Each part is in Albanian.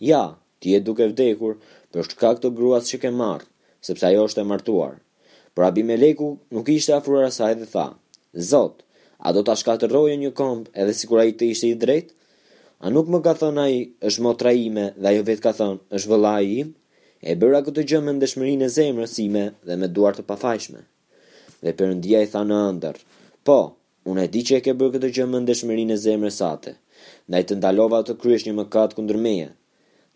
Ja, ti je duke vdekur për shkak të gruas që ke marrë, sepse ajo është e martuar. Por Abimeleku nuk i ishte afruar asaj dhe tha, Zot, a do ta shkatërroje një komb edhe sikur ai të ishte i drejtë? A nuk më ka thënë ai, Është motra ime dhe ajo vetë ka thënë, Është vëllai im? E bëra këtë gjë me ndershmërinë e zemrës sime dhe me duar të pafajshme. Dhe Perëndia i tha në ëndërr, Po, Unë e di që e ke bërë këtë gjë me ndershmërinë e zemrës sate, ndaj të ndalova të kryesh një mëkat kundër meje,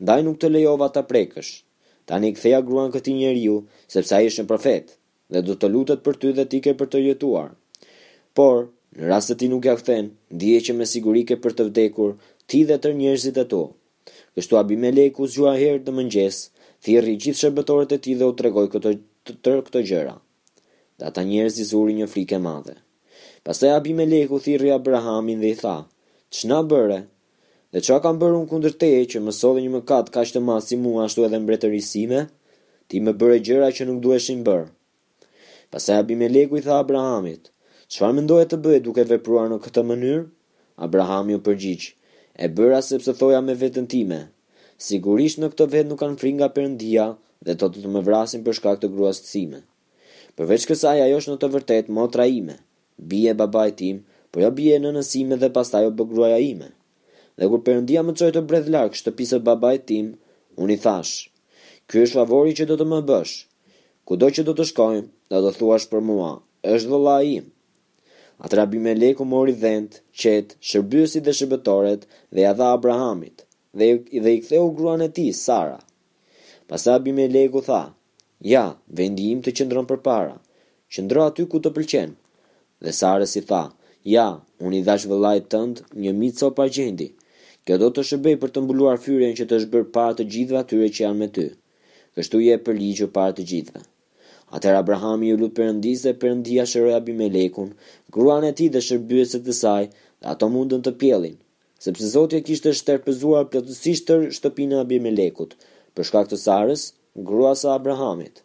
ndaj nuk të lejova ta prekësh. Tani ktheja gruan këtij njeriu, sepse ai është një profet, dhe do të lutet për ty dhe ti ke për të jetuar. Por, në rast se ti nuk ia kthen, dije që me siguri ke për të vdekur, ti dhe tërë njerëzit e tu. Kështu Abimeleku u zgjua herët në mëngjes, thirri gjithë shërbëtorët e tij dhe u tregoi këto, tërë këto gjëra. Dhe ata njerëz i zuri një frikë e madhe. Pastaj Abimeleku thirri Abrahamin dhe i tha, Ç'na bëre? Dhe ça kam bërë unë kundër teje që më solle një mëkat kaq të madh si mua ashtu edhe mbretërisë sime? Ti më bëre gjëra që nuk duheshin bërë. Pastaj Abimeleku i tha Abrahamit, Çfarë mendoje të bëje duke vepruar në këtë mënyrë? Abrahami u përgjigj, E bëra sepse thoja me veten time, Sigurisht në këtë vend nuk kanë frikë nga Perëndia dhe do të më vrasin për shkak të gruas sime. Përveç kësaj, ajo është në të vërtetë motra ime, bijë e babait tim, por jo bijë e nënës sime dhe pastaj u bë gruaja ime. Dhe kur Perëndia më çoi të bredh larg shtëpisë së babait tim, unë i thashë, Ky është favori që do të më bësh. Kudo që do të shkojmë, do të thuash për mua, Është vëllai im. Atëherë Abimeleku mori dhentë, qetë, shërbyesit dhe shërbëtoret dhe ia dha Abrahamit, dhe, dhe i ktheu gruan e tij, Sara. Pastaj Abimeleku tha, Ja, vendi im të qëndron përpara, qëndro aty ku të pëlqen. Dhe Sarës i tha, Ja, unë i dhashë vëllait tënd një mijë copa argjendi. Kjo do të shërbejë për të mbuluar fyrjen që të është bërë para të gjithëve atyre që janë me ty. Kështu je e përligjur para të gjithëve. Atëherë Abrahami iu lut Perëndisë dhe Perëndia shëroi Abimelekun, gruan e tij dhe shërbyeset e saj, dhe ato mundën të pjellin. Sepse Zoti e kishte shterpëzuar plotësisht tërë shtëpinë e Abimelekut, për shkak të Sarës, gruas së Abrahamit.